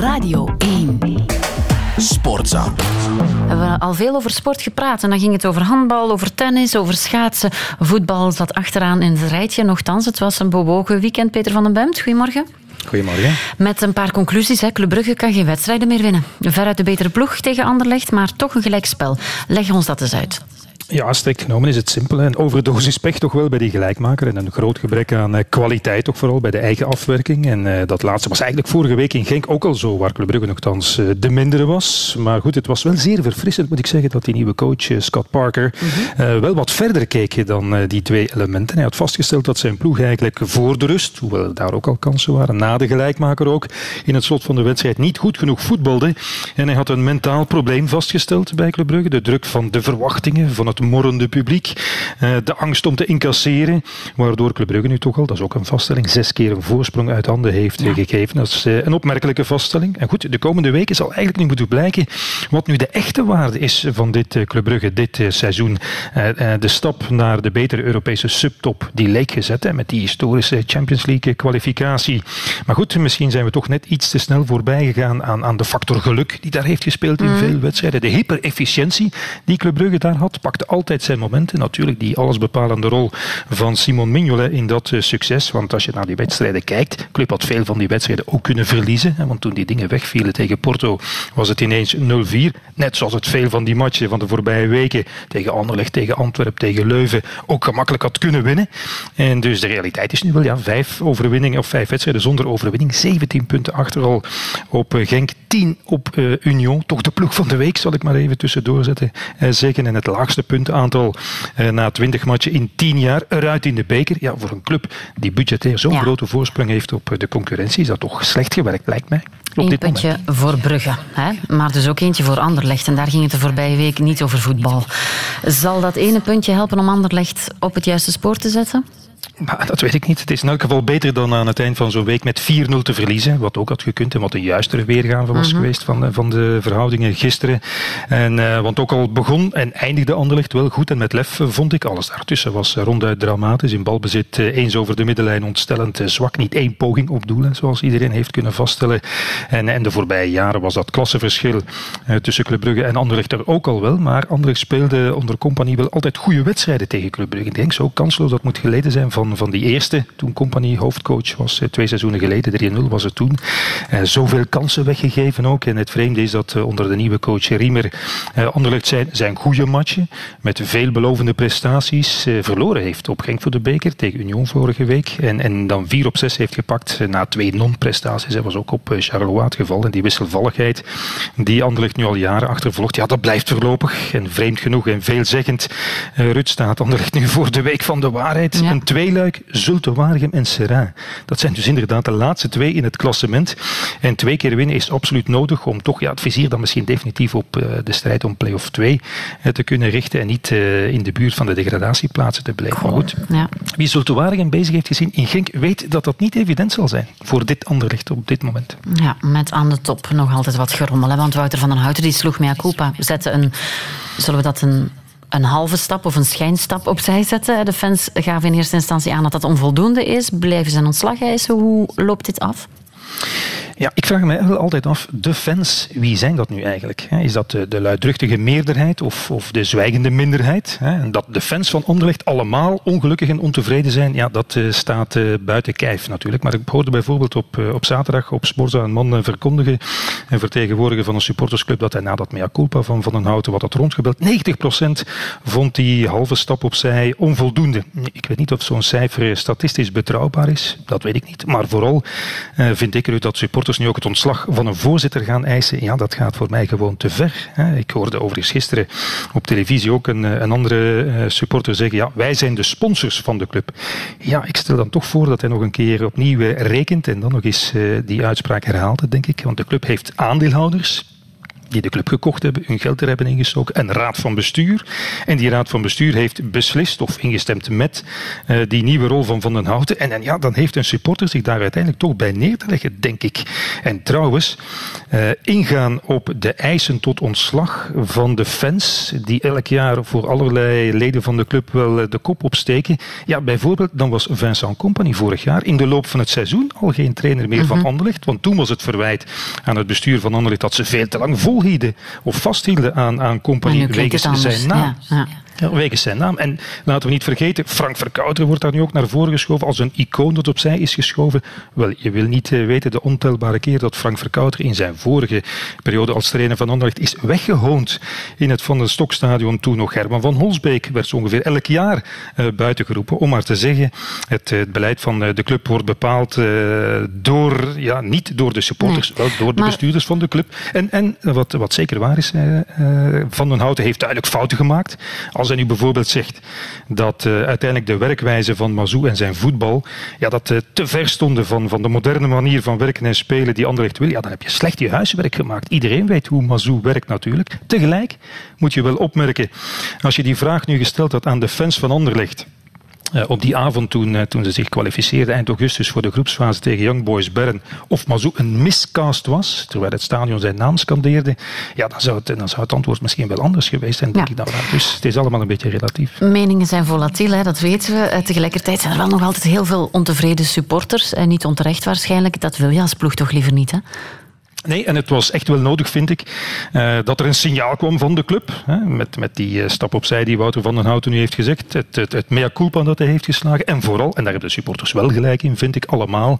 Radio 1. Sportza. We hebben al veel over sport gepraat. En dan ging het over handbal, over tennis, over schaatsen. Voetbal zat achteraan in het rijtje. Nochtans, het was een bewogen weekend. Peter van den Bemt, goedemorgen. Goedemorgen. Met een paar conclusies. Hè. Club Brugge kan geen wedstrijden meer winnen. Veruit de betere ploeg tegen Anderlecht, maar toch een gelijkspel. Leg ons dat eens uit. Ja, strikt genomen is het simpel. Een overdosis pech toch wel bij die gelijkmaker. En een groot gebrek aan eh, kwaliteit toch vooral bij de eigen afwerking. En uh, dat laatste was eigenlijk vorige week in Genk ook al zo, waar Club Brugge nogthans uh, de mindere was. Maar goed, het was wel zeer verfrissend, moet ik zeggen, dat die nieuwe coach Scott Parker -hmm. wel wat verder keek dan die twee elementen. Hij had vastgesteld dat zijn ploeg eigenlijk voor de rust, hoewel daar ook al kansen waren, na de gelijkmaker ook, in het slot van de wedstrijd niet goed genoeg voetbalde. En hij had een mentaal probleem vastgesteld bij Club Brugge. De druk van de verwachtingen, van het morrende publiek. Uh, de angst om te incasseren, waardoor Club Brugge nu toch al, dat is ook een vaststelling, zes keer een voorsprong uit handen heeft ja. gegeven. Dat is uh, een opmerkelijke vaststelling. En goed, de komende weken zal eigenlijk nu moeten blijken wat nu de echte waarde is van dit uh, Club Brugge, dit seizoen. de stap naar de betere Europese subtop, die leek gezet met die historische Champions League kwalificatie. Maar goed, misschien zijn we toch net iets te snel voorbij gegaan aan, aan de factor geluk die daar heeft gespeeld in mm. veel wedstrijden. De hyperefficiëntie die Club Brugge daar had, pakte altijd zijn momenten. Natuurlijk die allesbepalende rol van Simon Mignolet in dat uh, succes. Want als je naar die wedstrijden kijkt, Club had veel van die wedstrijden ook kunnen verliezen. Want toen die dingen wegvielen tegen Porto was het ineens 0-4. Net zoals het veel van die matchen van de voorbije weken tegen Anderlecht, tegen Antwerpen, tegen Leuven ook gemakkelijk had kunnen winnen. En dus de realiteit is nu wel ja, vijf overwinningen of vijf wedstrijden zonder overwinning. 17 punten achter al op uh, Genk, 10 op uh, Union. Toch de ploeg van de week zal ik maar even tussendoor zetten. zeggen. En het laagste puntaantal eh, na 20 matchen in 10 jaar eruit in de beker. Ja, voor een club die budgetair zo'n ja. grote voorsprong heeft op de concurrentie, is dat toch slecht gewerkt, lijkt mij. Eén puntje moment. voor Brugge, hè? maar dus ook eentje voor Anderlecht. En daar ging het de voorbije week niet over voetbal. Zal dat ene puntje helpen om Anderlecht op het juiste spoor te zetten? Maar dat weet ik niet. Het is in elk geval beter dan aan het eind van zo'n week met 4-0 te verliezen. Wat ook had gekund en wat een juistere weergave was mm -hmm. geweest van, van de verhoudingen gisteren. En, uh, want ook al begon en eindigde Anderlecht wel goed en met lef vond ik. Alles daartussen was ronduit dramatisch. In balbezit uh, eens over de middenlijn ontstellend uh, zwak. Niet één poging op doelen, zoals iedereen heeft kunnen vaststellen. En, en de voorbije jaren was dat klassenverschil tussen Club Brugge en Anderlecht er ook al wel. Maar Anderlecht speelde onder compagnie wel altijd goede wedstrijden tegen Club Brugge. Ik denk zo kansloos dat moet geleden zijn van, van die eerste, toen Compagnie hoofdcoach was, twee seizoenen geleden, 3-0 was het toen. Uh, zoveel kansen weggegeven ook. En het vreemde is dat uh, onder de nieuwe coach Riemer Anderlecht zijn, zijn goede matchen, met veelbelovende prestaties, verloren heeft op Genk voor de beker tegen Union vorige week. En, en dan 4 op 6 heeft gepakt na twee non-prestaties. Hij was ook op Charleroi het geval. En die wisselvalligheid die Anderlecht nu al jaren achtervolgt, ja, dat blijft voorlopig. En vreemd genoeg en veelzeggend, Rut staat Anderlecht nu voor de week van de waarheid. Ja. Een tweeluik, Zulte Waregem en Serrain. Dat zijn dus inderdaad de laatste twee in het klassement. En twee keer winnen is absoluut nodig om toch ja, het vizier dan misschien definitief op uh, de strijd om play-off 2 uh, te kunnen richten en niet uh, in de buurt van de degradatieplaatsen te blijven. Maar goed, ja. wie Zulte Waregem bezig heeft gezien in Genk weet dat dat niet evident zal zijn voor dit Anderlecht op dit moment. Ja, met aan de top nog altijd wat gerommel. Hè? Want Wouter van den Houten die sloeg mea culpa. Zette een, zullen we dat een een halve stap of een schijnstap opzij zetten. De fans gaven in eerste instantie aan dat dat onvoldoende is. Blijven ze ontslag eisen? Hoe loopt dit af? Ja, ik vraag me altijd af, de fans, wie zijn dat nu eigenlijk? Is dat de, de luidruchtige meerderheid of, of de zwijgende minderheid? Dat de fans van Anderlecht allemaal ongelukkig en ontevreden zijn, ja, dat uh, staat uh, buiten kijf natuurlijk. Maar ik hoorde bijvoorbeeld op, uh, op zaterdag op Sporza een man verkondigen en vertegenwoordiger van een supportersclub dat hij na dat mea culpa van Van den Houten wat had rondgebeld, 90% vond die halve stap opzij onvoldoende. Ik weet niet of zo'n cijfer statistisch betrouwbaar is, dat weet ik niet. Maar vooral vind ik er dat supporters nu ook het ontslag van een voorzitter gaan eisen, ja, dat gaat voor mij gewoon te ver. Ik hoorde overigens gisteren op televisie ook een, een andere supporter zeggen, ja, wij zijn de sponsors van de club. Ja, ik stel dan toch voor dat hij nog een keer opnieuw rekent en dan nog eens die uitspraak herhaalt, denk ik. Want de club heeft aandeelhouders die de club gekocht hebben, hun geld er hebben ingestoken, een raad van bestuur. En die raad van bestuur heeft beslist of ingestemd met uh, die nieuwe rol van Van den Houten. En, en, ja, dan heeft een supporter zich daar uiteindelijk toch bij neer te leggen, denk ik. En trouwens, uh, ingaan op de eisen tot ontslag van de fans, die elk jaar voor allerlei leden van de club wel eh, de kop opsteken. Ja, bijvoorbeeld, dan was Vincent Company vorig jaar in de loop van het seizoen al geen trainer meer mm -hmm. van mhm. Anderlecht. Want toen was het verwijt aan het bestuur van Anderlecht dat ze veel te lang volhielden of vasthielden aan, aan Company wegens zijn naam. Ja, ja. Ja, wegens zijn naam. En laten we niet vergeten, Frank Verkouter wordt daar nu ook naar voren geschoven als een icoon dat opzij is geschoven. Wel, je wil niet eh, weten de ontelbare keer dat Frank Verkouter in zijn vorige periode als trainer van Anderlecht is weggehoond in het Van den Stokstadion. Toen nog Herman van Holsbeek werd zo ongeveer elk jaar uh, buiten geroepen. Om maar te zeggen, het, het beleid van de club wordt bepaald door, ja, niet door de supporters, nee. wel door de maar... bestuurders van de club. En, en wat, wat zeker waar is, Van den Houten heeft duidelijk fouten gemaakt. Als hij nu bijvoorbeeld zegt dat uh, uiteindelijk de werkwijze van Mazou en zijn voetbal ja, dat, uh, te ver stonden van, van de moderne manier van werken en spelen die Anderlecht wil, ja, dan heb je slecht je huiswerk gemaakt. Iedereen weet hoe Mazou werkt natuurlijk. Tegelijk moet je wel opmerken, als je die vraag nu gesteld had aan de fans van Anderlecht, uh, op die avond toen, uh, toen ze zich kwalificeerden eind augustus voor de groepsfase tegen Young Boys Bern, of Mazou een miscast was, terwijl het stadion zijn naam scandeerde, ja, dan zou het, dan zou het antwoord misschien wel anders geweest zijn, denk ja. ik dan. Dus het is allemaal een beetje relatief. Meningen zijn volatiel, hè, dat weten we. Uh, tegelijkertijd zijn er wel nog altijd heel veel ontevreden supporters, en niet onterecht waarschijnlijk. Dat wil je als ploeg toch liever niet, hè? Nee, en het was echt wel nodig, vind ik, uh, dat er een signaal kwam van de club. Hè, met, met die uh, stap opzij die Wouter van den Houten nu heeft gezegd. Het, het, mea culpa dat hij heeft geslagen. En vooral, en daar hebben de supporters wel gelijk in, vind ik allemaal,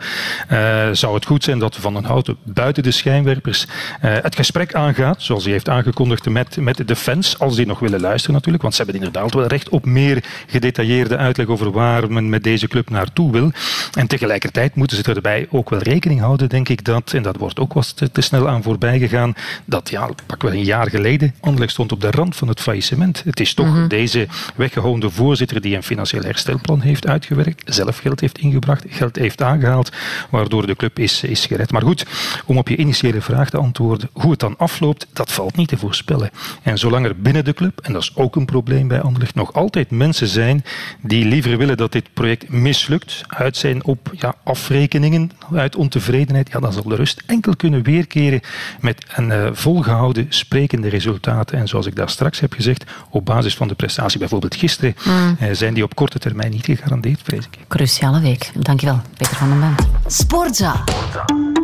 uh, zou het goed zijn dat Van den Houten buiten de schijnwerpers het gesprek aangaat, zoals hij heeft aangekondigd met, met de fans, als die nog willen luisteren natuurlijk. Want ze hebben inderdaad wel recht op meer gedetailleerde uitleg over waar men met deze club naartoe wil. En tegelijkertijd moeten ze erbij ook wel rekening houden, denk ik, dat, en dat wordt ook wat te snel aan voorbij gegaan dat, ja, pak wel een jaar geleden, Anderlecht stond op de rand van het faillissement. Het is toch mm -hmm. deze weggehoonde voorzitter die een financieel herstelplan heeft uitgewerkt, zelf geld heeft ingebracht, geld heeft aangehaald, waardoor de club is, is gered. Maar goed, om op je initiële vraag te antwoorden, hoe het dan afloopt, dat valt niet te voorspellen. En zolang er binnen de club, en dat is ook een probleem bij Anderlecht, nog altijd mensen zijn die liever willen dat dit project mislukt, uit zijn op ja, afrekeningen, uit ontevredenheid, ja, dan zal de rust enkel kunnen weer met een uh, volgehouden sprekende resultaten. En zoals ik daar straks heb gezegd, op basis van de prestatie bijvoorbeeld gisteren, mm. uh, zijn die op korte termijn niet gegarandeerd, vrees ik. Cruciale week. Dankjewel, Peter van den Bent. Sportza. Sportza.